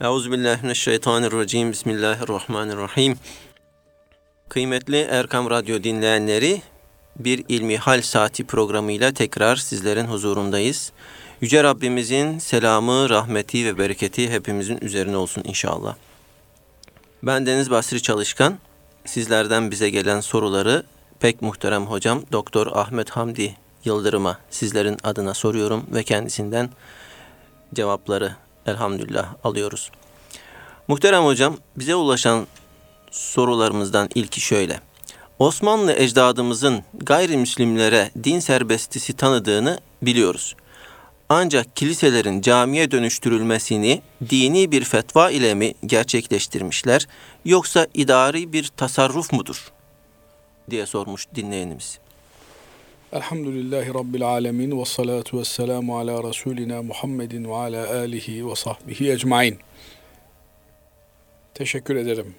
Euzubillahimineşşeytanirracim. Bismillahirrahmanirrahim. Kıymetli Erkam Radyo dinleyenleri, bir ilmi hal saati programıyla tekrar sizlerin huzurundayız. Yüce Rabbimizin selamı, rahmeti ve bereketi hepimizin üzerine olsun inşallah. Ben Deniz Basri Çalışkan. Sizlerden bize gelen soruları pek muhterem hocam Doktor Ahmet Hamdi Yıldırım'a sizlerin adına soruyorum ve kendisinden cevapları elhamdülillah alıyoruz. Muhterem hocam bize ulaşan sorularımızdan ilki şöyle. Osmanlı ecdadımızın gayrimüslimlere din serbestisi tanıdığını biliyoruz. Ancak kiliselerin camiye dönüştürülmesini dini bir fetva ile mi gerçekleştirmişler yoksa idari bir tasarruf mudur? diye sormuş dinleyenimiz. Elhamdülillahi Rabbil alemin ve salatu ve selamu ala Resulina Muhammedin ve ala alihi ve sahbihi ecmain. Teşekkür ederim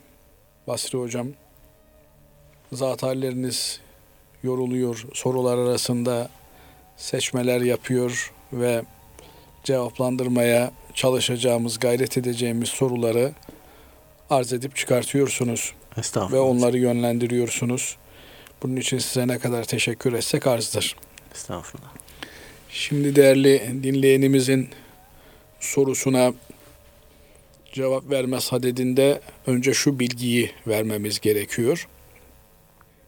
Basri Hocam. Zat halleriniz yoruluyor, sorular arasında seçmeler yapıyor ve cevaplandırmaya çalışacağımız, gayret edeceğimiz soruları arz edip çıkartıyorsunuz. Ve onları yönlendiriyorsunuz. Bunun için size ne kadar teşekkür etsek arzdır. Estağfurullah. Şimdi değerli dinleyenimizin sorusuna cevap verme sadedinde önce şu bilgiyi vermemiz gerekiyor.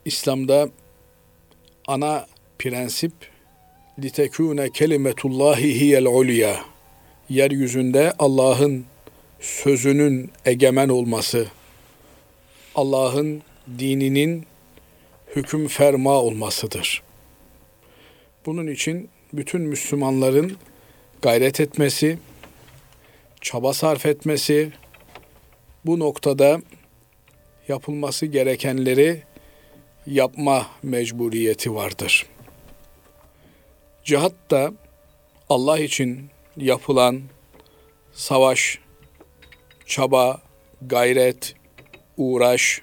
İslam'da ana prensip litekune kelimetullahi hiyel ulya yeryüzünde Allah'ın sözünün egemen olması, Allah'ın dininin hüküm ferma olmasıdır. Bunun için bütün Müslümanların gayret etmesi, çaba sarf etmesi, bu noktada yapılması gerekenleri yapma mecburiyeti vardır. Cihat da Allah için yapılan savaş, çaba, gayret, uğraş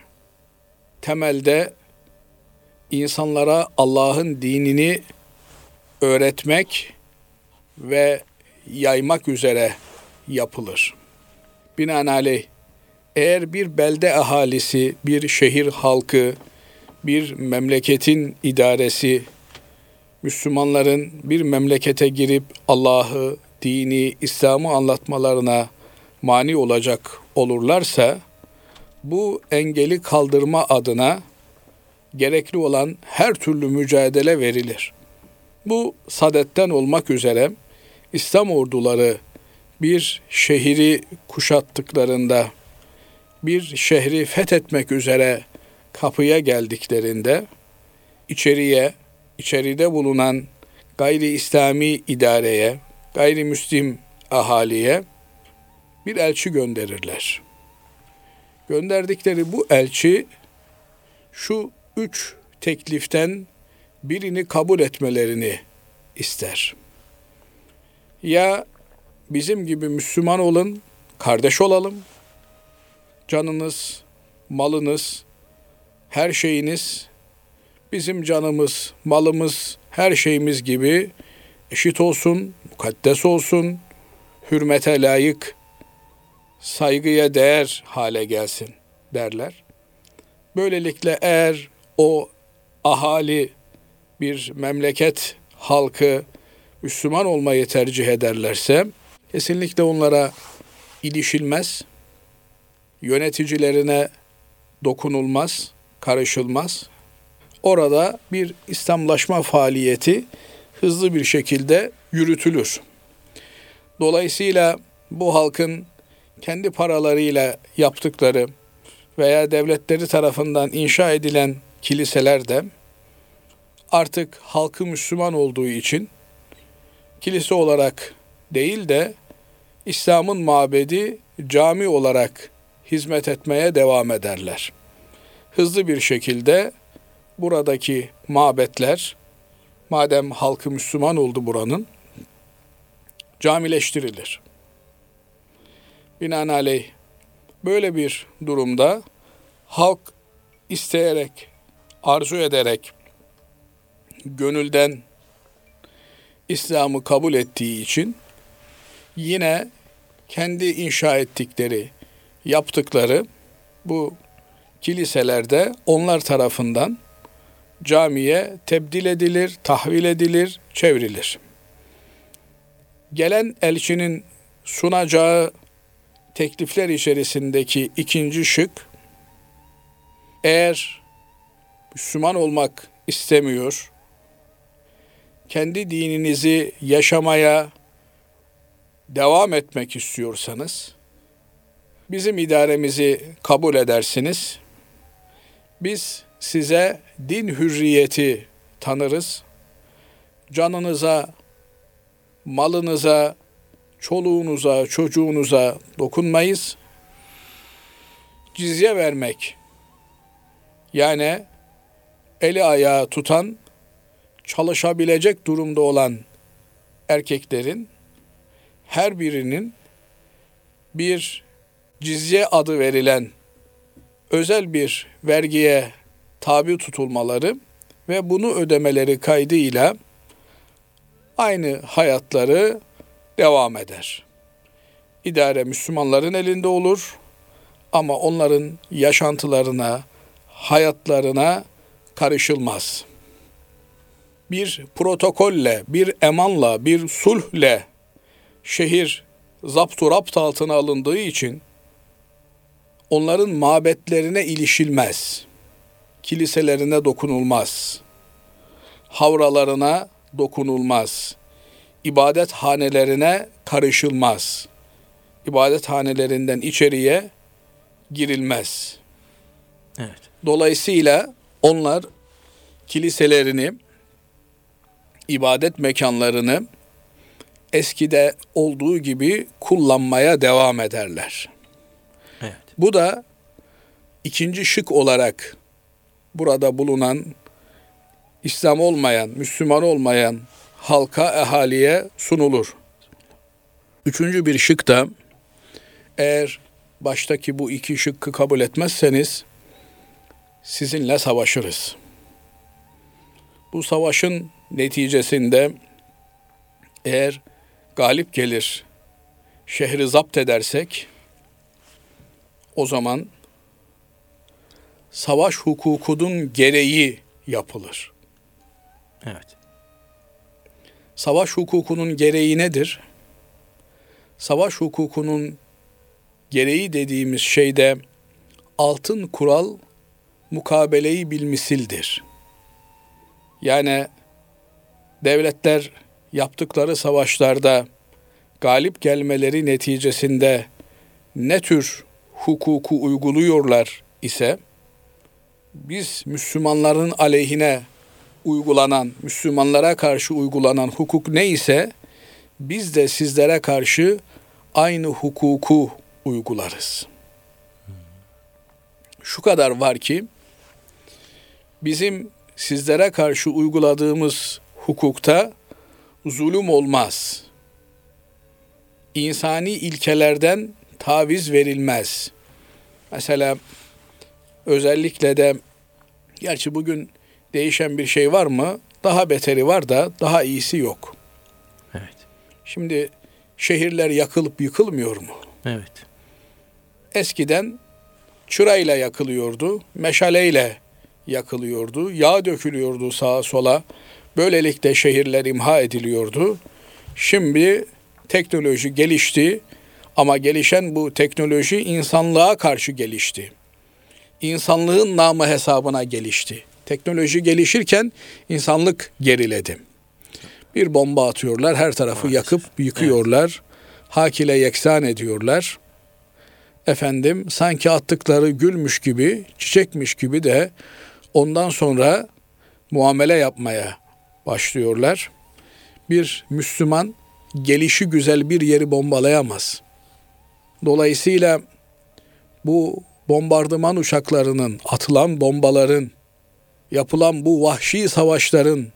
temelde insanlara Allah'ın dinini öğretmek ve yaymak üzere yapılır. Binaenaleyh eğer bir belde ahalisi, bir şehir halkı, bir memleketin idaresi, Müslümanların bir memlekete girip Allah'ı, dini, İslam'ı anlatmalarına mani olacak olurlarsa, bu engeli kaldırma adına gerekli olan her türlü mücadele verilir. Bu sadetten olmak üzere İslam orduları bir şehri kuşattıklarında, bir şehri fethetmek üzere kapıya geldiklerinde içeriye, içeride bulunan gayri İslami idareye, gayrimüslim ahaliye bir elçi gönderirler. Gönderdikleri bu elçi şu üç tekliften birini kabul etmelerini ister. Ya bizim gibi Müslüman olun, kardeş olalım. Canınız, malınız, her şeyiniz bizim canımız, malımız, her şeyimiz gibi eşit olsun, mukaddes olsun, hürmete layık, saygıya değer hale gelsin derler. Böylelikle eğer o ahali bir memleket halkı Müslüman olmayı tercih ederlerse kesinlikle onlara ilişilmez, yöneticilerine dokunulmaz, karışılmaz. Orada bir İslamlaşma faaliyeti hızlı bir şekilde yürütülür. Dolayısıyla bu halkın kendi paralarıyla yaptıkları veya devletleri tarafından inşa edilen kiliseler de artık halkı Müslüman olduğu için kilise olarak değil de İslam'ın mabedi cami olarak hizmet etmeye devam ederler. Hızlı bir şekilde buradaki mabetler madem halkı Müslüman oldu buranın camileştirilir. Binaenaleyh böyle bir durumda halk isteyerek arzu ederek gönülden İslam'ı kabul ettiği için yine kendi inşa ettikleri, yaptıkları bu kiliselerde onlar tarafından camiye tebdil edilir, tahvil edilir, çevrilir. Gelen elçinin sunacağı teklifler içerisindeki ikinci şık, eğer Müslüman olmak istemiyor, kendi dininizi yaşamaya devam etmek istiyorsanız, bizim idaremizi kabul edersiniz. Biz size din hürriyeti tanırız. Canınıza, malınıza, çoluğunuza, çocuğunuza dokunmayız. Cizye vermek yani eli ayağı tutan, çalışabilecek durumda olan erkeklerin her birinin bir cizye adı verilen özel bir vergiye tabi tutulmaları ve bunu ödemeleri kaydıyla aynı hayatları devam eder. İdare Müslümanların elinde olur ama onların yaşantılarına, hayatlarına karışılmaz. Bir protokolle, bir emanla, bir sulhle şehir zaptu rapt altına alındığı için onların mabetlerine ilişilmez. Kiliselerine dokunulmaz. Havralarına dokunulmaz. İbadet hanelerine karışılmaz. İbadet hanelerinden içeriye girilmez. Evet. Dolayısıyla onlar kiliselerini, ibadet mekanlarını eskide olduğu gibi kullanmaya devam ederler. Evet. Bu da ikinci şık olarak burada bulunan İslam olmayan, Müslüman olmayan halka, ehaliye sunulur. Üçüncü bir şık da eğer baştaki bu iki şıkkı kabul etmezseniz sizinle savaşırız. Bu savaşın neticesinde eğer galip gelir, şehri zapt edersek o zaman savaş hukukunun gereği yapılır. Evet. Savaş hukukunun gereği nedir? Savaş hukukunun gereği dediğimiz şeyde altın kural mukabeleyi bilmisildir. Yani devletler yaptıkları savaşlarda galip gelmeleri neticesinde ne tür hukuku uyguluyorlar ise biz Müslümanların aleyhine uygulanan, Müslümanlara karşı uygulanan hukuk ne ise biz de sizlere karşı aynı hukuku uygularız. Şu kadar var ki bizim sizlere karşı uyguladığımız hukukta zulüm olmaz. İnsani ilkelerden taviz verilmez. Mesela özellikle de gerçi bugün değişen bir şey var mı? Daha beteri var da daha iyisi yok. Evet. Şimdi şehirler yakılıp yıkılmıyor mu? Evet. Eskiden çırayla yakılıyordu, meşaleyle yakılıyordu, yağ dökülüyordu sağa sola. Böylelikle şehirler imha ediliyordu. Şimdi teknoloji gelişti ama gelişen bu teknoloji insanlığa karşı gelişti. İnsanlığın namı hesabına gelişti. Teknoloji gelişirken insanlık geriledi. Bir bomba atıyorlar, her tarafı yakıp yıkıyorlar. Hakile yeksan ediyorlar. Efendim sanki attıkları gülmüş gibi, çiçekmiş gibi de ondan sonra muamele yapmaya başlıyorlar. Bir Müslüman gelişi güzel bir yeri bombalayamaz. Dolayısıyla bu bombardıman uçaklarının, atılan bombaların, yapılan bu vahşi savaşların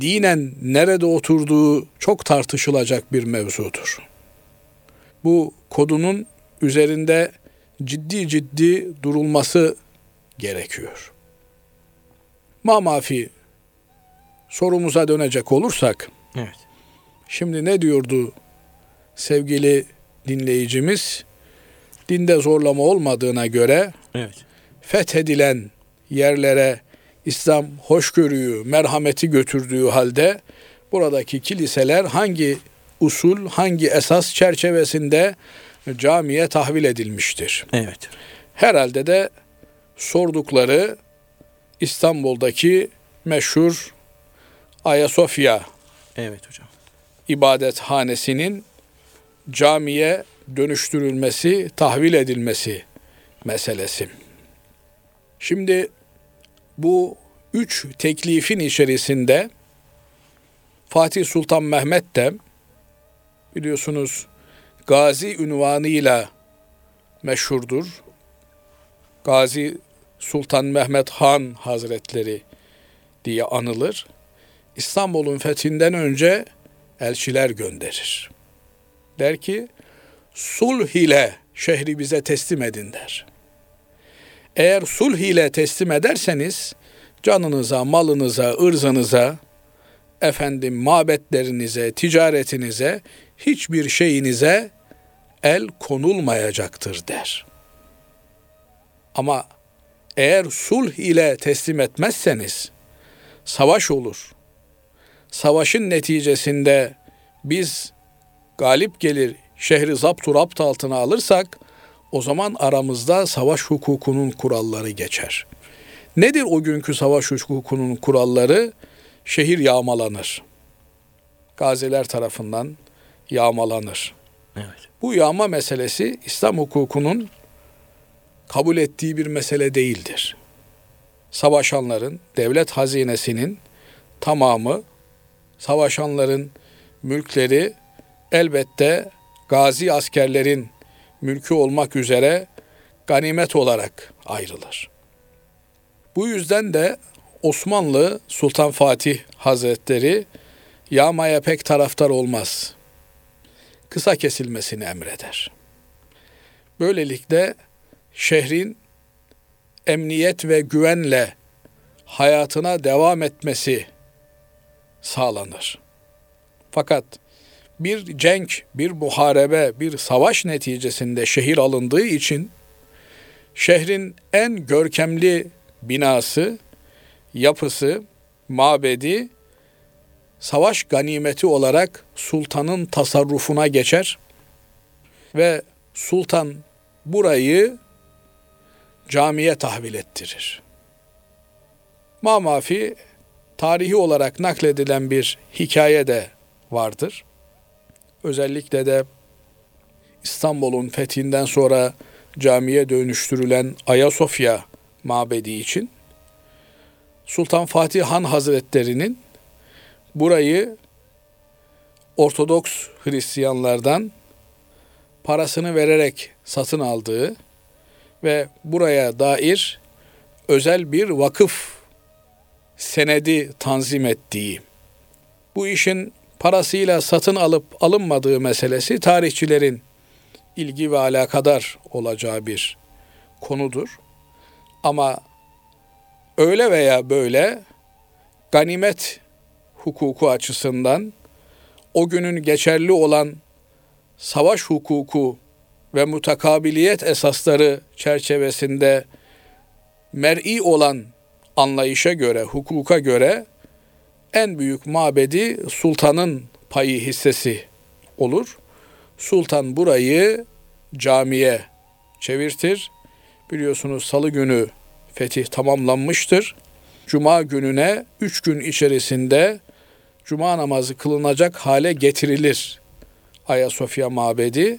dinen nerede oturduğu çok tartışılacak bir mevzudur. Bu kodunun üzerinde ciddi ciddi durulması gerekiyor. Mamafi sorumuza dönecek olursak Evet. şimdi ne diyordu sevgili dinleyicimiz dinde zorlama olmadığına göre Evet. fethedilen yerlere İslam hoşgörüyü, merhameti götürdüğü halde buradaki kiliseler hangi usul, hangi esas çerçevesinde camiye tahvil edilmiştir? Evet. Herhalde de sordukları İstanbul'daki meşhur Ayasofya Evet hocam. ibadethanesinin camiye dönüştürülmesi, tahvil edilmesi meselesi. Şimdi bu üç teklifin içerisinde Fatih Sultan Mehmet de biliyorsunuz Gazi ünvanıyla meşhurdur. Gazi Sultan Mehmet Han Hazretleri diye anılır. İstanbul'un fethinden önce elçiler gönderir. Der ki sulh ile şehri bize teslim edin der. Eğer sulh ile teslim ederseniz canınıza, malınıza, ırzınıza, efendim mabetlerinize, ticaretinize, hiçbir şeyinize el konulmayacaktır der. Ama eğer sulh ile teslim etmezseniz savaş olur. Savaşın neticesinde biz galip gelir şehri zaptu rapt altına alırsak o zaman aramızda savaş hukukunun kuralları geçer. Nedir o günkü savaş hukukunun kuralları? Şehir yağmalanır. Gaziler tarafından yağmalanır. Evet. Bu yağma meselesi İslam hukukunun kabul ettiği bir mesele değildir. Savaşanların, devlet hazinesinin tamamı, savaşanların mülkleri elbette gazi askerlerin mülkü olmak üzere ganimet olarak ayrılır. Bu yüzden de Osmanlı Sultan Fatih Hazretleri yağmaya pek taraftar olmaz. Kısa kesilmesini emreder. Böylelikle şehrin emniyet ve güvenle hayatına devam etmesi sağlanır. Fakat bir cenk, bir muharebe, bir savaş neticesinde şehir alındığı için şehrin en görkemli binası, yapısı, mabedi savaş ganimeti olarak sultanın tasarrufuna geçer ve sultan burayı camiye tahvil ettirir. Mamafi tarihi olarak nakledilen bir hikaye de vardır. Özellikle de İstanbul'un fethinden sonra camiye dönüştürülen Ayasofya mabedi için Sultan Fatih Han Hazretleri'nin burayı Ortodoks Hristiyanlardan parasını vererek satın aldığı ve buraya dair özel bir vakıf senedi tanzim ettiği. Bu işin parasıyla satın alıp alınmadığı meselesi tarihçilerin ilgi ve alakadar olacağı bir konudur. Ama öyle veya böyle ganimet hukuku açısından o günün geçerli olan savaş hukuku ve mutakabiliyet esasları çerçevesinde mer'i olan anlayışa göre, hukuka göre en büyük mabedi sultanın payı hissesi olur. Sultan burayı camiye çevirtir. Biliyorsunuz salı günü fetih tamamlanmıştır. Cuma gününe üç gün içerisinde cuma namazı kılınacak hale getirilir Ayasofya mabedi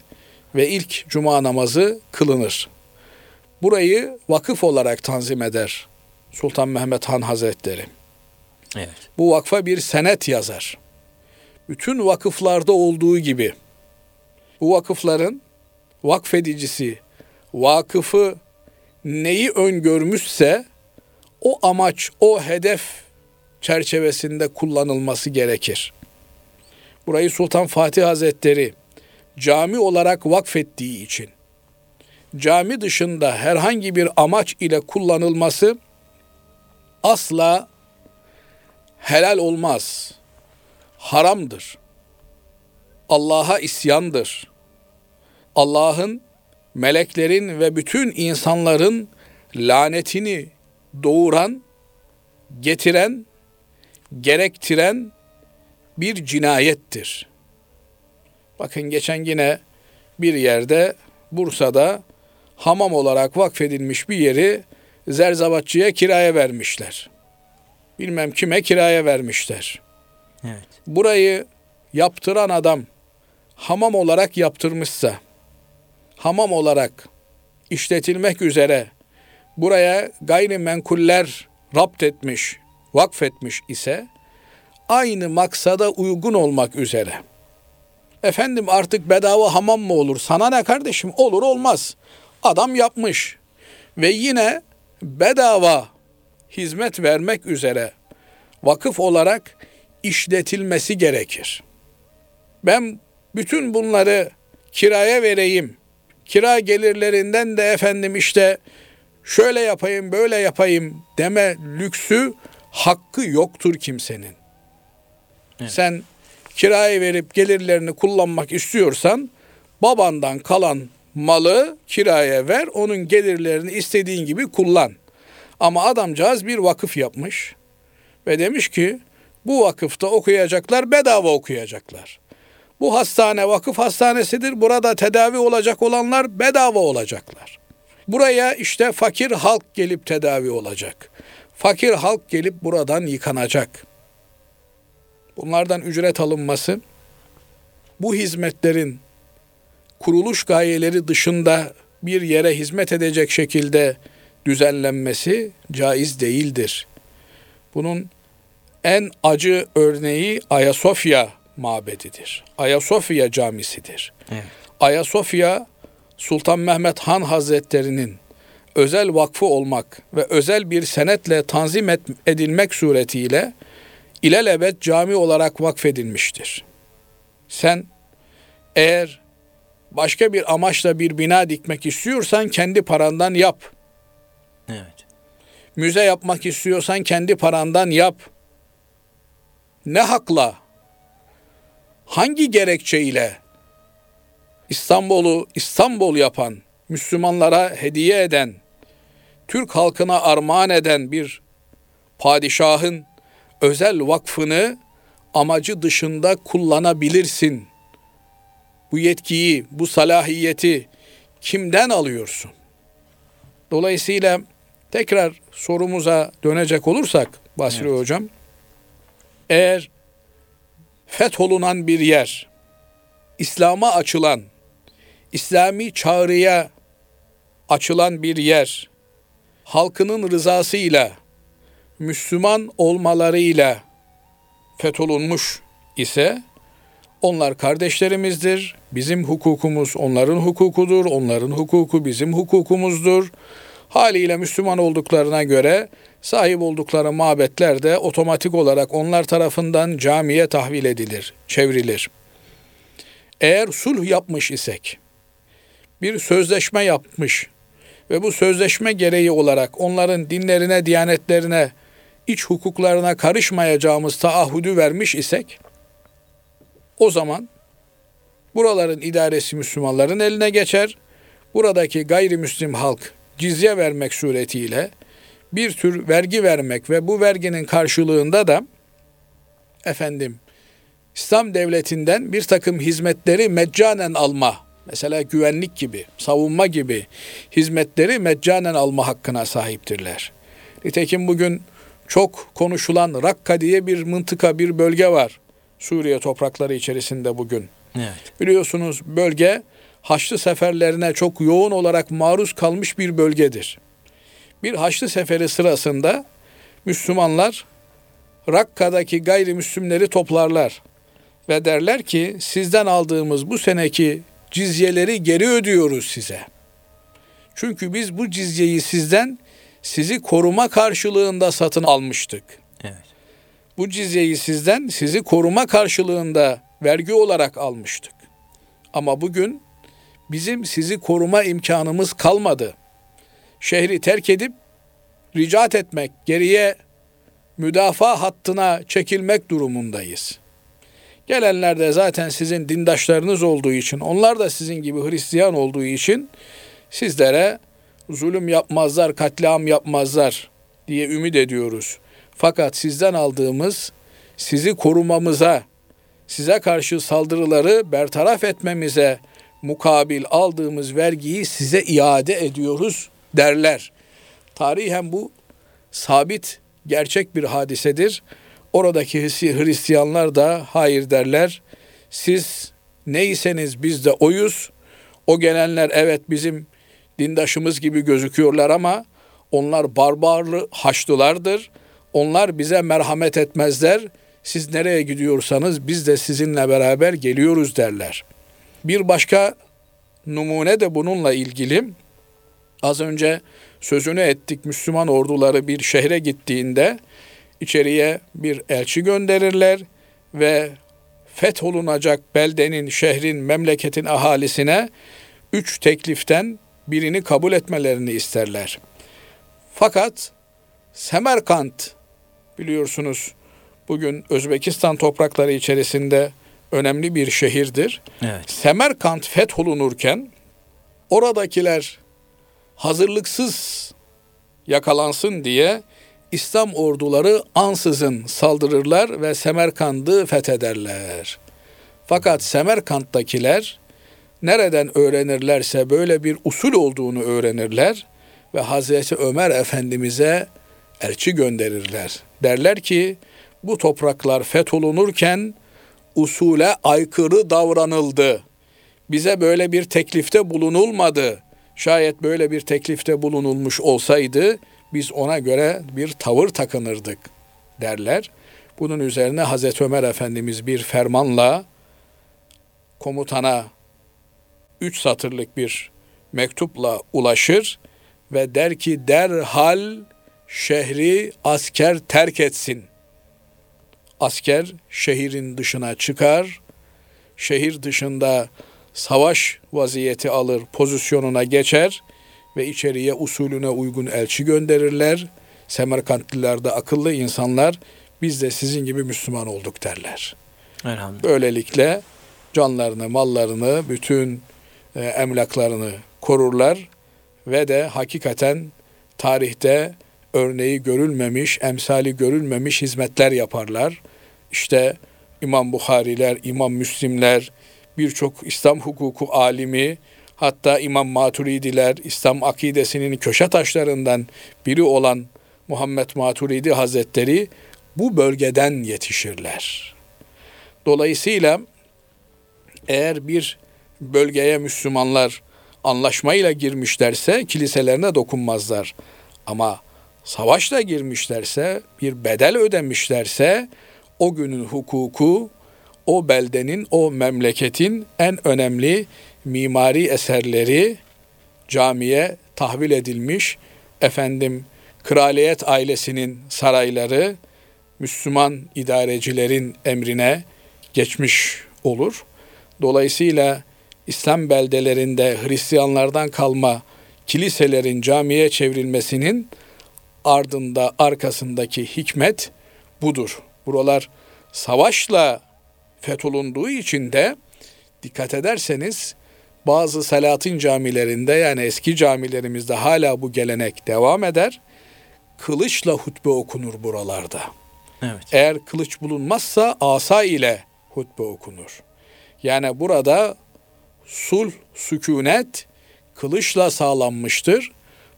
ve ilk cuma namazı kılınır. Burayı vakıf olarak tanzim eder Sultan Mehmet Han Hazretleri. Evet. Bu vakfa bir senet yazar. Bütün vakıflarda olduğu gibi bu vakıfların vakfedicisi vakıfı neyi öngörmüşse o amaç, o hedef çerçevesinde kullanılması gerekir. Burayı Sultan Fatih Hazretleri cami olarak vakfettiği için cami dışında herhangi bir amaç ile kullanılması asla helal olmaz. Haramdır. Allah'a isyandır. Allah'ın, meleklerin ve bütün insanların lanetini doğuran, getiren, gerektiren bir cinayettir. Bakın geçen yine bir yerde Bursa'da hamam olarak vakfedilmiş bir yeri zerzavatçıya kiraya vermişler. Bilmem kime kiraya vermişler. Evet. Burayı yaptıran adam hamam olarak yaptırmışsa, hamam olarak işletilmek üzere buraya gayrimenkuller rapt etmiş, vakfetmiş ise aynı maksada uygun olmak üzere. Efendim artık bedava hamam mı olur? Sana ne kardeşim? Olur olmaz. Adam yapmış. Ve yine bedava hizmet vermek üzere vakıf olarak işletilmesi gerekir. Ben bütün bunları kiraya vereyim. Kira gelirlerinden de efendim işte şöyle yapayım, böyle yapayım deme lüksü hakkı yoktur kimsenin. Evet. Sen kiraya verip gelirlerini kullanmak istiyorsan babandan kalan malı kiraya ver, onun gelirlerini istediğin gibi kullan. Ama adamcağız bir vakıf yapmış ve demiş ki bu vakıfta okuyacaklar bedava okuyacaklar. Bu hastane vakıf hastanesidir. Burada tedavi olacak olanlar bedava olacaklar. Buraya işte fakir halk gelip tedavi olacak. Fakir halk gelip buradan yıkanacak. Bunlardan ücret alınması bu hizmetlerin kuruluş gayeleri dışında bir yere hizmet edecek şekilde düzenlenmesi caiz değildir. Bunun en acı örneği Ayasofya mabedidir. Ayasofya camisidir. Evet. Ayasofya Sultan Mehmet Han Hazretleri'nin özel vakfı olmak ve özel bir senetle tanzim edilmek suretiyle ilelebet cami olarak vakfedilmiştir. Sen eğer başka bir amaçla bir bina dikmek istiyorsan kendi parandan yap. Evet. Müze yapmak istiyorsan kendi parandan yap. Ne hakla? Hangi gerekçeyle İstanbul'u İstanbul yapan, Müslümanlara hediye eden, Türk halkına armağan eden bir padişahın özel vakfını amacı dışında kullanabilirsin. Bu yetkiyi, bu salahiyeti kimden alıyorsun? Dolayısıyla tekrar sorumuza dönecek olursak Basri Evet. Hocam, eğer fetholunan bir yer, İslam'a açılan, İslami çağrıya açılan bir yer, halkının rızasıyla, Müslüman olmalarıyla fetholunmuş ise onlar kardeşlerimizdir. Bizim hukukumuz onların hukukudur. Onların hukuku bizim hukukumuzdur. Haliyle Müslüman olduklarına göre sahip oldukları mabetler de otomatik olarak onlar tarafından camiye tahvil edilir, çevrilir. Eğer sulh yapmış isek, bir sözleşme yapmış ve bu sözleşme gereği olarak onların dinlerine, diyanetlerine, iç hukuklarına karışmayacağımız taahhüdü vermiş isek, o zaman buraların idaresi Müslümanların eline geçer. Buradaki gayrimüslim halk cizye vermek suretiyle bir tür vergi vermek ve bu verginin karşılığında da efendim İslam devletinden bir takım hizmetleri meccanen alma, mesela güvenlik gibi, savunma gibi hizmetleri meccanen alma hakkına sahiptirler. Nitekim bugün çok konuşulan Rakka diye bir mıntıka, bir bölge var. Suriye toprakları içerisinde bugün. Evet. Biliyorsunuz bölge Haçlı seferlerine çok yoğun olarak maruz kalmış bir bölgedir. Bir Haçlı seferi sırasında Müslümanlar Rakka'daki gayrimüslimleri toplarlar ve derler ki sizden aldığımız bu seneki cizyeleri geri ödüyoruz size. Çünkü biz bu cizyeyi sizden sizi koruma karşılığında satın almıştık. Evet. Bu cizyeyi sizden sizi koruma karşılığında vergi olarak almıştık. Ama bugün bizim sizi koruma imkanımız kalmadı. Şehri terk edip ricat etmek, geriye müdafaa hattına çekilmek durumundayız. Gelenler de zaten sizin dindaşlarınız olduğu için, onlar da sizin gibi Hristiyan olduğu için sizlere zulüm yapmazlar, katliam yapmazlar diye ümit ediyoruz. Fakat sizden aldığımız sizi korumamıza, size karşı saldırıları bertaraf etmemize mukabil aldığımız vergiyi size iade ediyoruz derler. Tarihen bu sabit gerçek bir hadisedir. Oradaki Hristiyanlar da hayır derler. Siz neyseniz biz de oyuz. O gelenler evet bizim dindaşımız gibi gözüküyorlar ama onlar barbarlı haçlılardır. Onlar bize merhamet etmezler. Siz nereye gidiyorsanız biz de sizinle beraber geliyoruz derler. Bir başka numune de bununla ilgili. Az önce sözünü ettik Müslüman orduları bir şehre gittiğinde içeriye bir elçi gönderirler ve fetholunacak beldenin, şehrin, memleketin ahalisine üç tekliften birini kabul etmelerini isterler. Fakat Semerkant biliyorsunuz bugün Özbekistan toprakları içerisinde önemli bir şehirdir. Evet. Semerkant fetholunurken oradakiler hazırlıksız yakalansın diye İslam orduları ansızın saldırırlar ve Semerkant'ı fethederler. Fakat Semerkant'takiler nereden öğrenirlerse böyle bir usul olduğunu öğrenirler ve Hazreti Ömer Efendimiz'e elçi gönderirler. Derler ki bu topraklar fetholunurken usule aykırı davranıldı. Bize böyle bir teklifte bulunulmadı. Şayet böyle bir teklifte bulunulmuş olsaydı biz ona göre bir tavır takınırdık derler. Bunun üzerine Hazreti Ömer Efendimiz bir fermanla komutana üç satırlık bir mektupla ulaşır ve der ki derhal şehri asker terk etsin. Asker şehrin dışına çıkar, şehir dışında savaş vaziyeti alır, pozisyonuna geçer ve içeriye usulüne uygun elçi gönderirler. Semerkantliler de akıllı insanlar, biz de sizin gibi Müslüman olduk derler. Böylelikle canlarını, mallarını, bütün e, emlaklarını korurlar ve de hakikaten tarihte örneği görülmemiş, emsali görülmemiş hizmetler yaparlar. İşte İmam Bukhariler, İmam Müslimler, birçok İslam hukuku alimi, hatta İmam Maturidiler, İslam akidesinin köşe taşlarından biri olan Muhammed Maturidi Hazretleri bu bölgeden yetişirler. Dolayısıyla eğer bir bölgeye Müslümanlar anlaşmayla girmişlerse kiliselerine dokunmazlar. Ama savaşla girmişlerse, bir bedel ödemişlerse o günün hukuku o beldenin, o memleketin en önemli mimari eserleri camiye tahvil edilmiş. Efendim kraliyet ailesinin sarayları Müslüman idarecilerin emrine geçmiş olur. Dolayısıyla İslam beldelerinde Hristiyanlardan kalma kiliselerin camiye çevrilmesinin ardında arkasındaki hikmet budur. Buralar savaşla fetholunduğu için de dikkat ederseniz bazı Selahattin camilerinde yani eski camilerimizde hala bu gelenek devam eder. Kılıçla hutbe okunur buralarda. Evet. Eğer kılıç bulunmazsa asa ile hutbe okunur. Yani burada sul, sükunet kılıçla sağlanmıştır.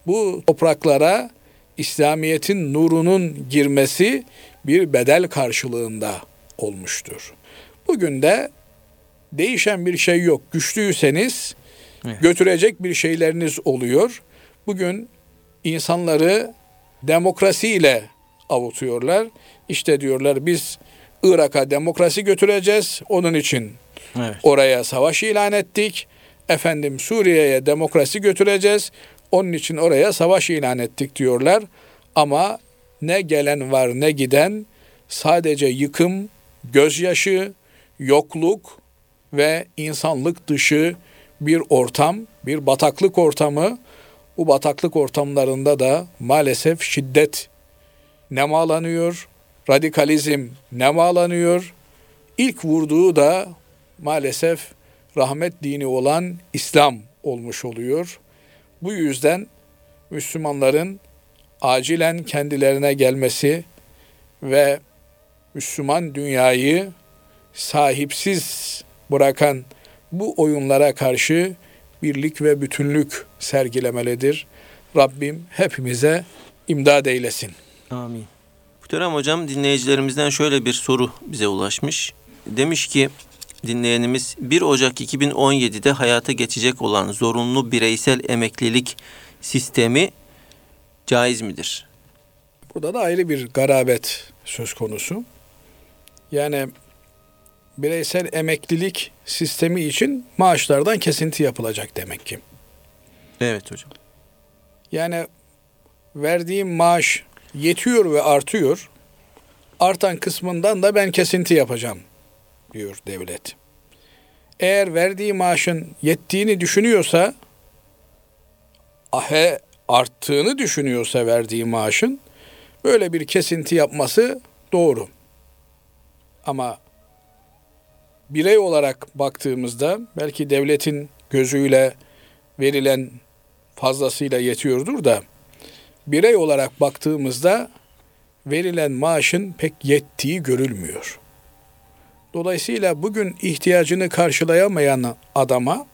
Bu topraklara İslamiyet'in nurunun girmesi bir bedel karşılığında olmuştur. Bugün de değişen bir şey yok. Güçlüyseniz evet. götürecek bir şeyleriniz oluyor. Bugün insanları demokrasiyle avutuyorlar. İşte diyorlar biz Irak'a demokrasi götüreceğiz. Onun için oraya savaş ilan ettik. Efendim Suriye'ye demokrasi götüreceğiz. Onun için oraya savaş ilan ettik diyorlar. Ama ne gelen var ne giden sadece yıkım, gözyaşı, yokluk ve insanlık dışı bir ortam, bir bataklık ortamı. Bu bataklık ortamlarında da maalesef şiddet nemalanıyor, radikalizm nemalanıyor, ilk vurduğu da maalesef rahmet dini olan İslam olmuş oluyor. Bu yüzden Müslümanların acilen kendilerine gelmesi ve Müslüman dünyayı sahipsiz bırakan bu oyunlara karşı birlik ve bütünlük sergilemelidir. Rabbim hepimize imdad eylesin. Amin. Muhterem hocam dinleyicilerimizden şöyle bir soru bize ulaşmış. Demiş ki dinleyenimiz 1 Ocak 2017'de hayata geçecek olan zorunlu bireysel emeklilik sistemi caiz midir? Burada da ayrı bir garabet söz konusu. Yani bireysel emeklilik sistemi için maaşlardan kesinti yapılacak demek ki. Evet hocam. Yani verdiğim maaş yetiyor ve artıyor. Artan kısmından da ben kesinti yapacağım diyor devlet. Eğer verdiği maaşın yettiğini düşünüyorsa ahe arttığını düşünüyorsa verdiği maaşın böyle bir kesinti yapması doğru. Ama birey olarak baktığımızda belki devletin gözüyle verilen fazlasıyla yetiyordur da birey olarak baktığımızda verilen maaşın pek yettiği görülmüyor. Dolayısıyla bugün ihtiyacını karşılayamayan adama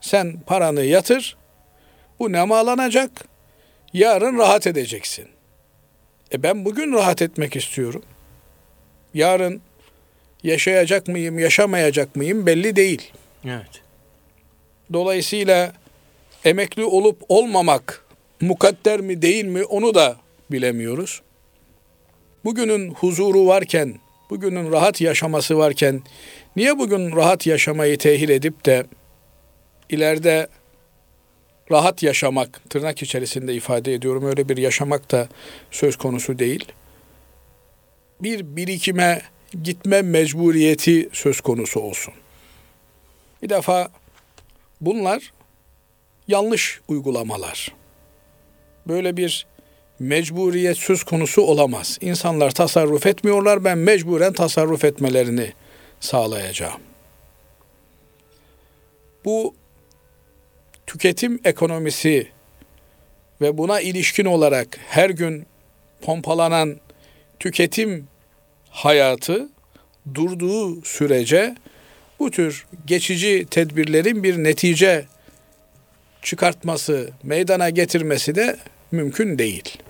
sen paranı yatır, bu nemalanacak, yarın rahat edeceksin. E ben bugün rahat etmek istiyorum. Yarın yaşayacak mıyım, yaşamayacak mıyım belli değil. Evet. Dolayısıyla emekli olup olmamak mukadder mi değil mi onu da bilemiyoruz. Bugünün huzuru varken, bugünün rahat yaşaması varken niye bugün rahat yaşamayı tehir edip de ileride rahat yaşamak, tırnak içerisinde ifade ediyorum öyle bir yaşamak da söz konusu değil. Bir birikime gitme mecburiyeti söz konusu olsun. Bir defa bunlar yanlış uygulamalar. Böyle bir mecburiyet söz konusu olamaz. İnsanlar tasarruf etmiyorlar, ben mecburen tasarruf etmelerini sağlayacağım. Bu tüketim ekonomisi ve buna ilişkin olarak her gün pompalanan tüketim hayatı durduğu sürece bu tür geçici tedbirlerin bir netice çıkartması, meydana getirmesi de mümkün değil.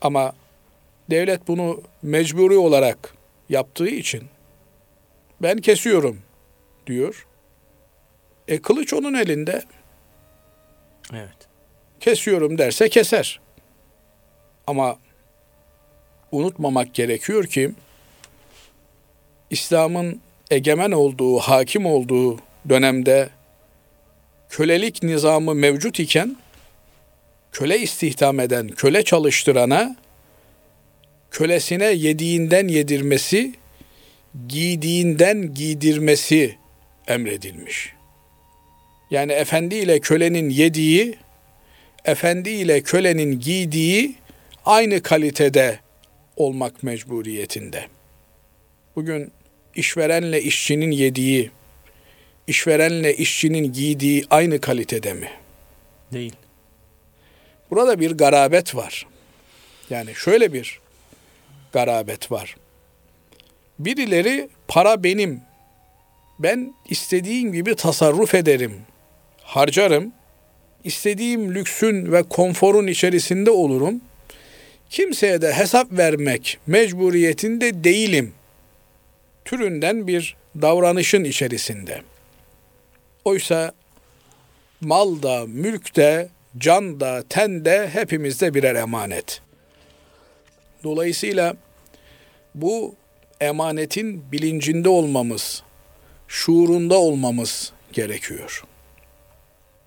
Ama devlet bunu mecburi olarak yaptığı için ben kesiyorum diyor. E kılıç onun elinde. Evet. Kesiyorum derse keser. Ama unutmamak gerekiyor ki İslam'ın egemen olduğu, hakim olduğu dönemde kölelik nizamı mevcut iken köle istihdam eden, köle çalıştırana kölesine yediğinden yedirmesi, giydiğinden giydirmesi emredilmiş. Yani efendi ile kölenin yediği, efendi ile kölenin giydiği aynı kalitede olmak mecburiyetinde. Bugün işverenle işçinin yediği, işverenle işçinin giydiği aynı kalitede mi? Değil. Burada bir garabet var. Yani şöyle bir garabet var. Birileri para benim. Ben istediğim gibi tasarruf ederim. Harcarım. istediğim lüksün ve konforun içerisinde olurum. Kimseye de hesap vermek mecburiyetinde değilim. Türünden bir davranışın içerisinde. Oysa mal da, mülk de, can da, ten de hepimizde birer emanet. Dolayısıyla bu emanetin bilincinde olmamız, şuurunda olmamız gerekiyor.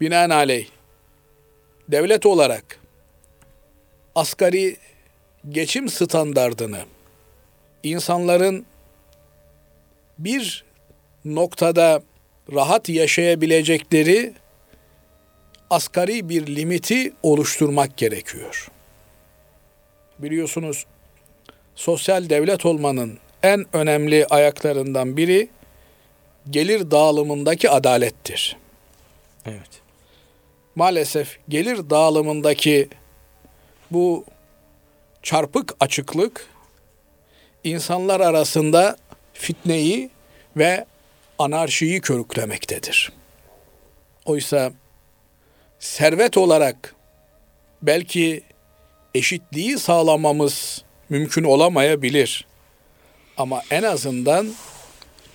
Binaenaleyh devlet olarak asgari geçim standardını insanların bir noktada rahat yaşayabilecekleri asgari bir limiti oluşturmak gerekiyor. Biliyorsunuz sosyal devlet olmanın en önemli ayaklarından biri gelir dağılımındaki adalettir. Evet. Maalesef gelir dağılımındaki bu çarpık açıklık insanlar arasında fitneyi ve anarşiyi körüklemektedir. Oysa servet olarak belki eşitliği sağlamamız mümkün olamayabilir. Ama en azından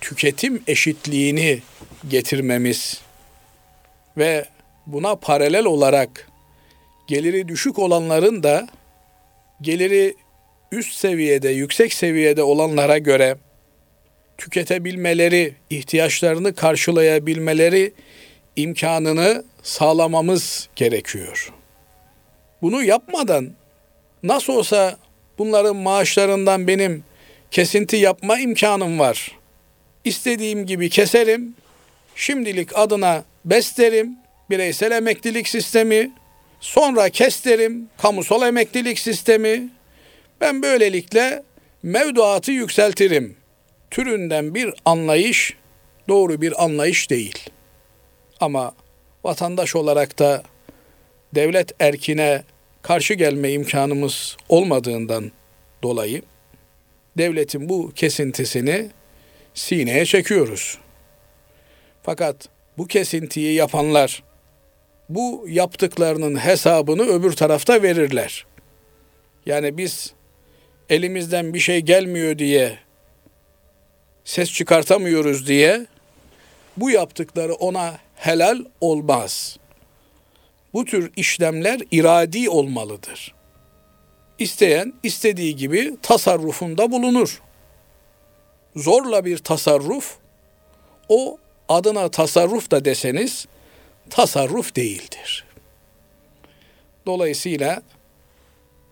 tüketim eşitliğini getirmemiz ve buna paralel olarak geliri düşük olanların da geliri üst seviyede, yüksek seviyede olanlara göre tüketebilmeleri, ihtiyaçlarını karşılayabilmeleri imkanını sağlamamız gerekiyor. Bunu yapmadan nasıl olsa bunların maaşlarından benim kesinti yapma imkanım var. İstediğim gibi keserim. Şimdilik adına beslerim. Bireysel emeklilik sistemi. Sonra kesterim. Kamusal emeklilik sistemi. Ben böylelikle mevduatı yükseltirim. Türünden bir anlayış doğru bir anlayış değil. Ama vatandaş olarak da devlet erkine karşı gelme imkanımız olmadığından dolayı devletin bu kesintisini sineye çekiyoruz. Fakat bu kesintiyi yapanlar bu yaptıklarının hesabını öbür tarafta verirler. Yani biz elimizden bir şey gelmiyor diye ses çıkartamıyoruz diye bu yaptıkları ona helal olmaz. Bu tür işlemler iradi olmalıdır. İsteyen istediği gibi tasarrufunda bulunur. Zorla bir tasarruf o adına tasarruf da deseniz tasarruf değildir. Dolayısıyla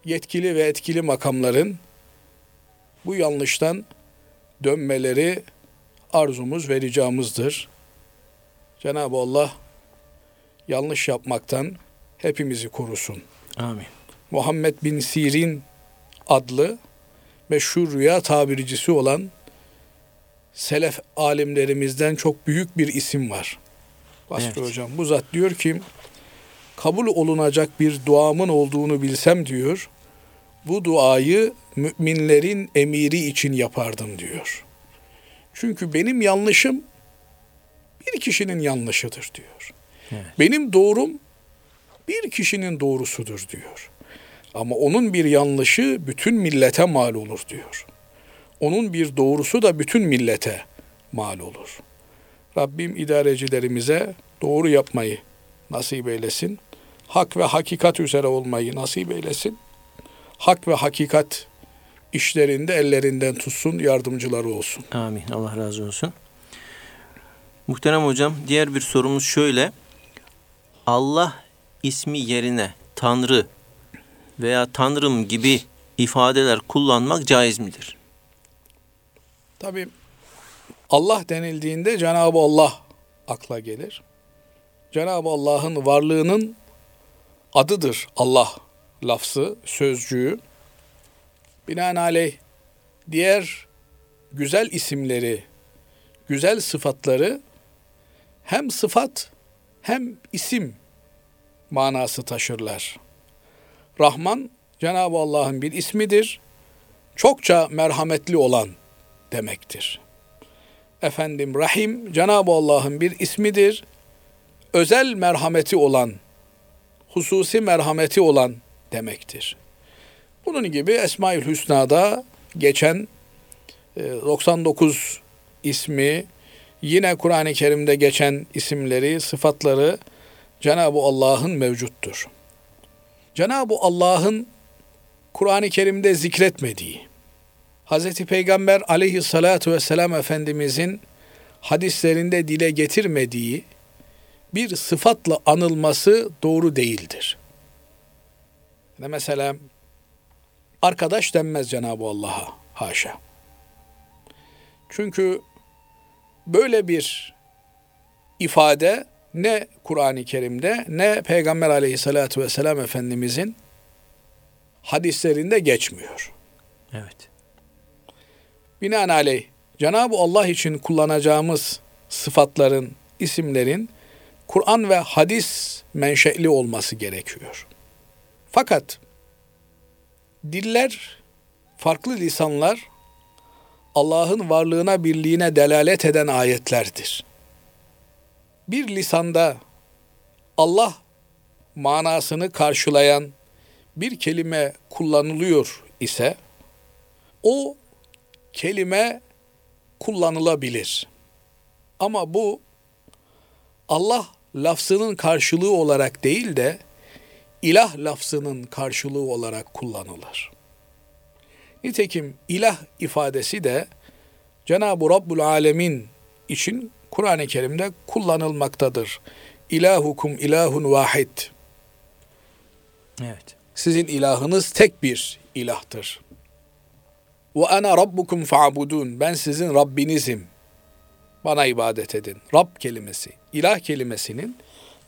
yetkili ve etkili makamların bu yanlıştan dönmeleri arzumuz ve ricamızdır. Cenab-ı Allah yanlış yapmaktan hepimizi korusun. Amin. Muhammed bin Sirin adlı meşhur rüya tabircisi olan selef alimlerimizden çok büyük bir isim var. Basri Evet. Hocam bu zat diyor ki kabul olunacak bir duamın olduğunu bilsem diyor. Bu duayı müminlerin emiri için yapardım diyor. Çünkü benim yanlışım bir kişinin yanlışıdır diyor. Evet. Benim doğrum bir kişinin doğrusudur diyor. Ama onun bir yanlışı bütün millete mal olur diyor. Onun bir doğrusu da bütün millete mal olur. Rabbim idarecilerimize doğru yapmayı nasip eylesin. Hak ve hakikat üzere olmayı nasip eylesin. Hak ve hakikat işlerinde ellerinden tutsun, yardımcıları olsun. Amin. Allah razı olsun. Muhterem hocam diğer bir sorumuz şöyle. Allah ismi yerine Tanrı veya Tanrım gibi ifadeler kullanmak caiz midir? Tabi Allah denildiğinde Cenab-ı Allah akla gelir. Cenab-ı Allah'ın varlığının adıdır Allah lafzı, sözcüğü. Binaenaleyh diğer güzel isimleri, güzel sıfatları hem sıfat hem isim manası taşırlar. Rahman Cenab-ı Allah'ın bir ismidir. Çokça merhametli olan demektir. Efendim Rahim Cenab-ı Allah'ın bir ismidir. Özel merhameti olan, hususi merhameti olan demektir. Bunun gibi Esma-ül Hüsna'da geçen e, 99 ismi, yine Kur'an-ı Kerim'de geçen isimleri, sıfatları Cenab-ı Allah'ın mevcuttur. Cenab-ı Allah'ın Kur'an-ı Kerim'de zikretmediği, Hz. Peygamber aleyhissalatu vesselam Efendimizin hadislerinde dile getirmediği bir sıfatla anılması doğru değildir. Yani mesela arkadaş denmez Cenab-ı Allah'a haşa. Çünkü böyle bir ifade ne Kur'an-ı Kerim'de ne Peygamber aleyhissalatu vesselam Efendimizin hadislerinde geçmiyor. Evet. Binaenaleyh Cenab-ı Allah için kullanacağımız sıfatların, isimlerin Kur'an ve hadis menşeli olması gerekiyor. Fakat diller, farklı lisanlar Allah'ın varlığına, birliğine delalet eden ayetlerdir. Bir lisanda Allah manasını karşılayan bir kelime kullanılıyor ise o kelime kullanılabilir. Ama bu Allah lafzının karşılığı olarak değil de ilah lafzının karşılığı olarak kullanılır. Nitekim ilah ifadesi de Cenab-ı Rabbul Alemin için Kur'an-ı Kerim'de kullanılmaktadır. İlahukum ilahun vahid. Evet. Sizin ilahınız tek bir ilahtır. Ve ana rabbukum fa'budun. Ben sizin Rabbinizim. Bana ibadet edin. Rab kelimesi, ilah kelimesinin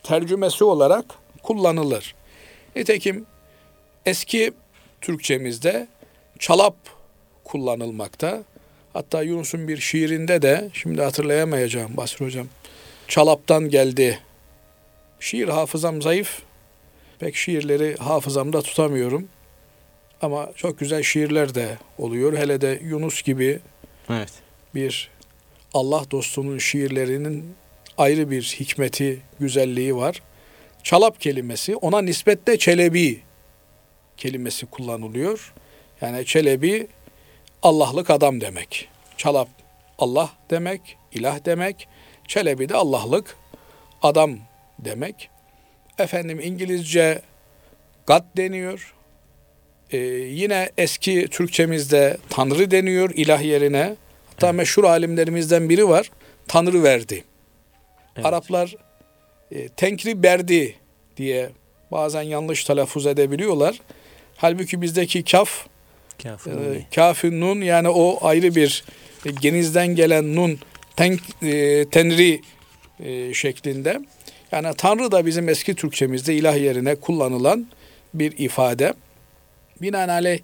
tercümesi olarak kullanılır. Nitekim eski Türkçemizde çalap kullanılmakta. Hatta Yunus'un bir şiirinde de şimdi hatırlayamayacağım Basri Hocam. Çalaptan geldi. Şiir hafızam zayıf. Pek şiirleri hafızamda tutamıyorum. Ama çok güzel şiirler de oluyor. Hele de Yunus gibi Evet. bir Allah dostunun şiirlerinin ayrı bir hikmeti, güzelliği var. Çalap kelimesi ona nispetle Çelebi kelimesi kullanılıyor. Yani Çelebi Allah'lık adam demek. Çalap Allah demek, ilah demek. Çelebi de Allah'lık adam demek. Efendim İngilizce God deniyor. Ee, yine eski Türkçemizde Tanrı deniyor ilah yerine. Hatta meşhur alimlerimizden biri var. Tanrı verdi. Evet. Araplar e, tenkri berdi diye bazen yanlış telaffuz edebiliyorlar. Halbuki bizdeki kaf, Kafir e, oluyor. kafi nun yani o ayrı bir e, genizden gelen nun ten, e, tenri e, şeklinde. Yani Tanrı da bizim eski Türkçemizde ilah yerine kullanılan bir ifade. Binaenaleyh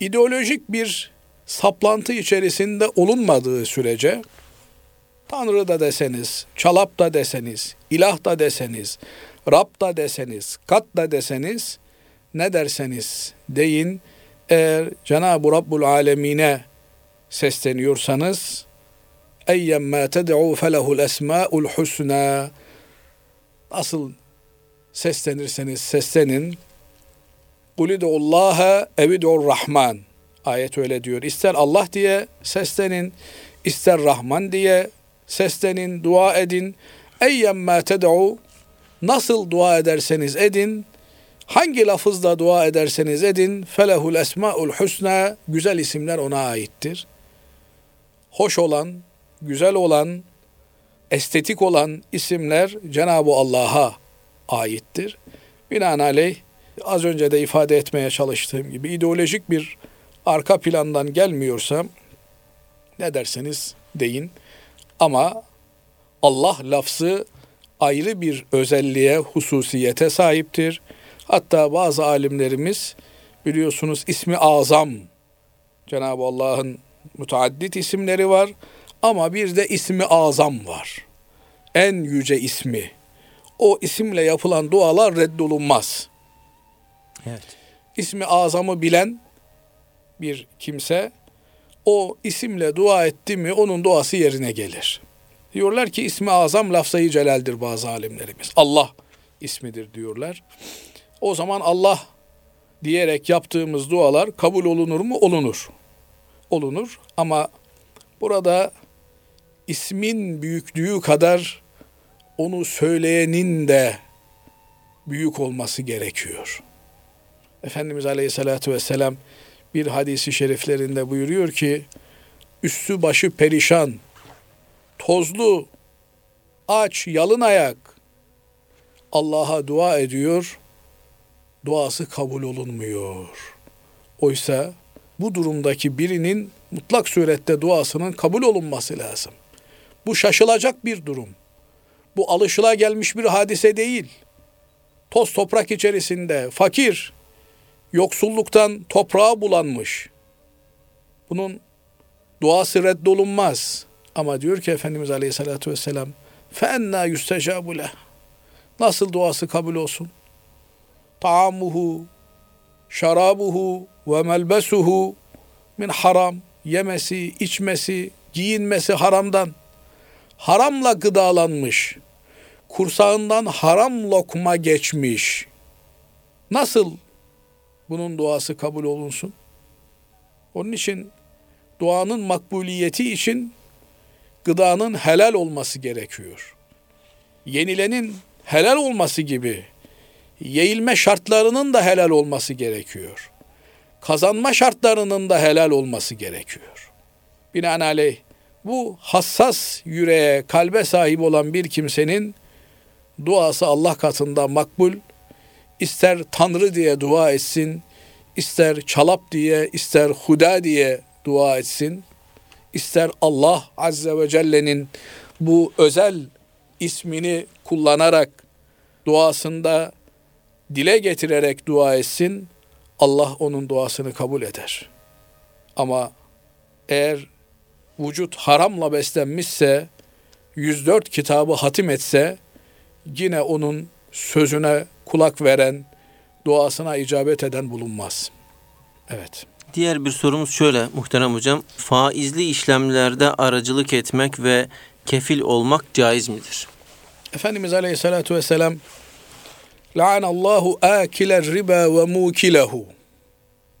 ideolojik bir saplantı içerisinde olunmadığı sürece Tanrı da deseniz, çalap da deseniz, ilah da deseniz, Rab da deseniz, kat da deseniz, ne derseniz deyin, eğer Cenab-ı Rabbul Alemine sesleniyorsanız, eyyemmâ ted'û felehul esmâul husnâ Asıl seslenirseniz seslenin. Kulidullaha evidur rahman. Ayet öyle diyor. İster Allah diye seslenin, ister Rahman diye seslenin, dua edin. Eyyemmâ ted'û Nasıl dua ederseniz edin, hangi lafızla dua ederseniz edin, felehul esmaul husna, güzel isimler ona aittir. Hoş olan, güzel olan, estetik olan isimler Cenab-ı Allah'a aittir. Binaenaleyh az önce de ifade etmeye çalıştığım gibi ideolojik bir arka plandan gelmiyorsa ne derseniz deyin. Ama Allah lafzı ayrı bir özelliğe, hususiyete sahiptir. Hatta bazı alimlerimiz biliyorsunuz ismi azam Cenab-ı Allah'ın müteaddit isimleri var ama bir de ismi azam var. En yüce ismi. O isimle yapılan dualar reddolunmaz. Evet. İsmi azamı bilen bir kimse o isimle dua etti mi onun duası yerine gelir. Diyorlar ki ismi azam lafzayı celaldir bazı alimlerimiz. Allah ismidir diyorlar. O zaman Allah diyerek yaptığımız dualar kabul olunur mu? Olunur. Olunur ama burada ismin büyüklüğü kadar onu söyleyenin de büyük olması gerekiyor. Efendimiz Aleyhisselatü Vesselam bir hadisi şeriflerinde buyuruyor ki üstü başı perişan, tozlu, aç, yalın ayak Allah'a dua ediyor, duası kabul olunmuyor. Oysa bu durumdaki birinin mutlak surette duasının kabul olunması lazım. Bu şaşılacak bir durum. Bu alışıla gelmiş bir hadise değil. Toz toprak içerisinde fakir, yoksulluktan toprağa bulanmış. Bunun Duası reddolunmaz. Ama diyor ki Efendimiz Aleyhisselatü Vesselam فَاَنَّا يُسْتَجَابُ لَهُ Nasıl duası kabul olsun? Taamuhu, şarabuhu ve melbesuhu min haram. Yemesi, içmesi, giyinmesi haramdan. Haramla gıdalanmış. Kursağından haram lokma geçmiş. Nasıl bunun duası kabul olunsun? Onun için duanın makbuliyeti için gıdanın helal olması gerekiyor. Yenilenin helal olması gibi yeğilme şartlarının da helal olması gerekiyor. Kazanma şartlarının da helal olması gerekiyor. Binaenaleyh bu hassas yüreğe, kalbe sahip olan bir kimsenin duası Allah katında makbul. İster Tanrı diye dua etsin, ister çalap diye, ister huda diye dua etsin, ister Allah Azze ve Celle'nin bu özel ismini kullanarak duasında dile getirerek dua etsin, Allah onun duasını kabul eder. Ama eğer vücut haramla beslenmişse, 104 kitabı hatim etse, yine onun sözüne kulak veren, duasına icabet eden bulunmaz. Evet. Diğer bir sorumuz şöyle muhterem hocam. Faizli işlemlerde aracılık etmek ve kefil olmak caiz midir? Efendimiz Aleyhisselatü Vesselam La'anallahu akiler riba ve mukilehu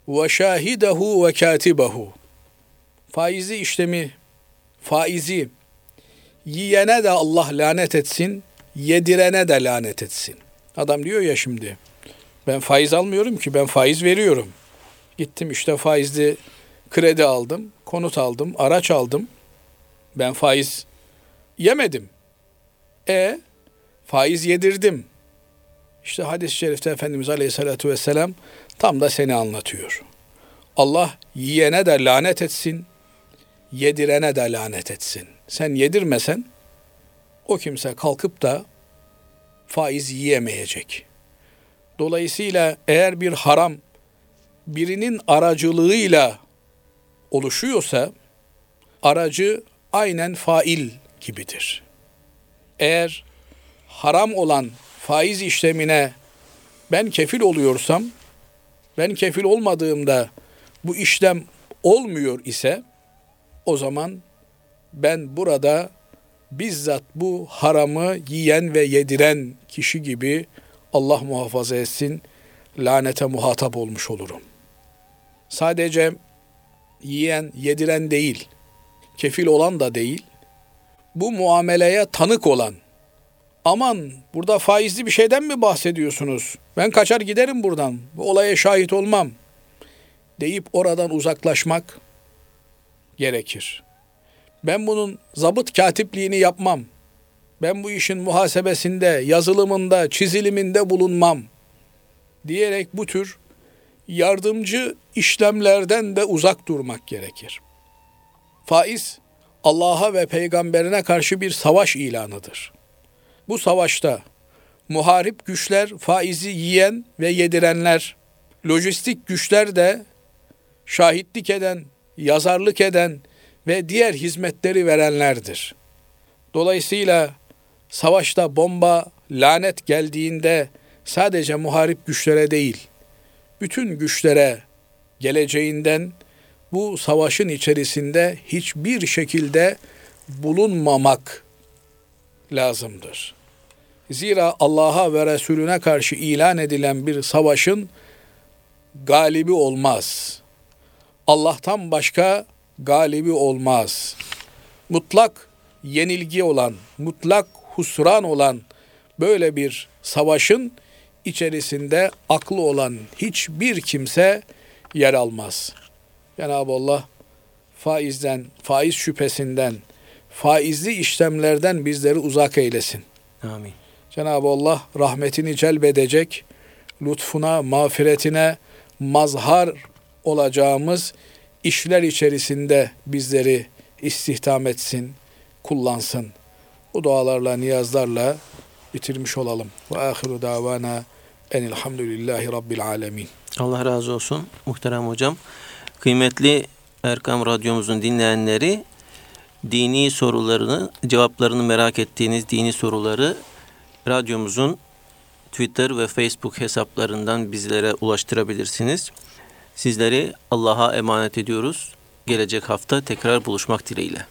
ve şahidehu ve katibehu Faizi işlemi, faizi yiyene de Allah lanet etsin, yedirene de lanet etsin. Adam diyor ya şimdi, ben faiz almıyorum ki, ben faiz veriyorum. Gittim işte faizli kredi aldım, konut aldım, araç aldım. Ben faiz yemedim. E faiz yedirdim. İşte hadis-i şerifte Efendimiz Aleyhisselatü Vesselam tam da seni anlatıyor. Allah yiyene de lanet etsin, yedirene de lanet etsin. Sen yedirmesen o kimse kalkıp da faiz yiyemeyecek. Dolayısıyla eğer bir haram birinin aracılığıyla oluşuyorsa aracı aynen fail gibidir. Eğer haram olan faiz işlemine ben kefil oluyorsam, ben kefil olmadığımda bu işlem olmuyor ise o zaman ben burada bizzat bu haramı yiyen ve yediren kişi gibi Allah muhafaza etsin lanete muhatap olmuş olurum. Sadece yiyen, yediren değil, kefil olan da değil, bu muameleye tanık olan, aman burada faizli bir şeyden mi bahsediyorsunuz? Ben kaçar giderim buradan, bu olaya şahit olmam deyip oradan uzaklaşmak gerekir. Ben bunun zabıt katipliğini yapmam. Ben bu işin muhasebesinde, yazılımında, çiziliminde bulunmam diyerek bu tür yardımcı işlemlerden de uzak durmak gerekir. Faiz Allah'a ve peygamberine karşı bir savaş ilanıdır. Bu savaşta muharip güçler faizi yiyen ve yedirenler, lojistik güçler de şahitlik eden, yazarlık eden ve diğer hizmetleri verenlerdir. Dolayısıyla savaşta bomba, lanet geldiğinde sadece muharip güçlere değil, bütün güçlere geleceğinden bu savaşın içerisinde hiçbir şekilde bulunmamak lazımdır. Zira Allah'a ve Resulüne karşı ilan edilen bir savaşın galibi olmaz. Allah'tan başka galibi olmaz. Mutlak yenilgi olan, mutlak husran olan böyle bir savaşın içerisinde aklı olan hiçbir kimse yer almaz. Cenab-ı Allah faizden, faiz şüphesinden, faizli işlemlerden bizleri uzak eylesin. Amin. Cenab-ı Allah rahmetini celbedecek, lütfuna, mağfiretine mazhar olacağımız işler içerisinde bizleri istihdam etsin, kullansın. Bu dualarla, niyazlarla bitirmiş olalım. Ve ahiru davana enilhamdülillahi rabbil alemin. Allah razı olsun muhterem hocam. Kıymetli Erkam Radyomuzun dinleyenleri dini sorularını, cevaplarını merak ettiğiniz dini soruları radyomuzun Twitter ve Facebook hesaplarından bizlere ulaştırabilirsiniz. Sizleri Allah'a emanet ediyoruz. Gelecek hafta tekrar buluşmak dileğiyle.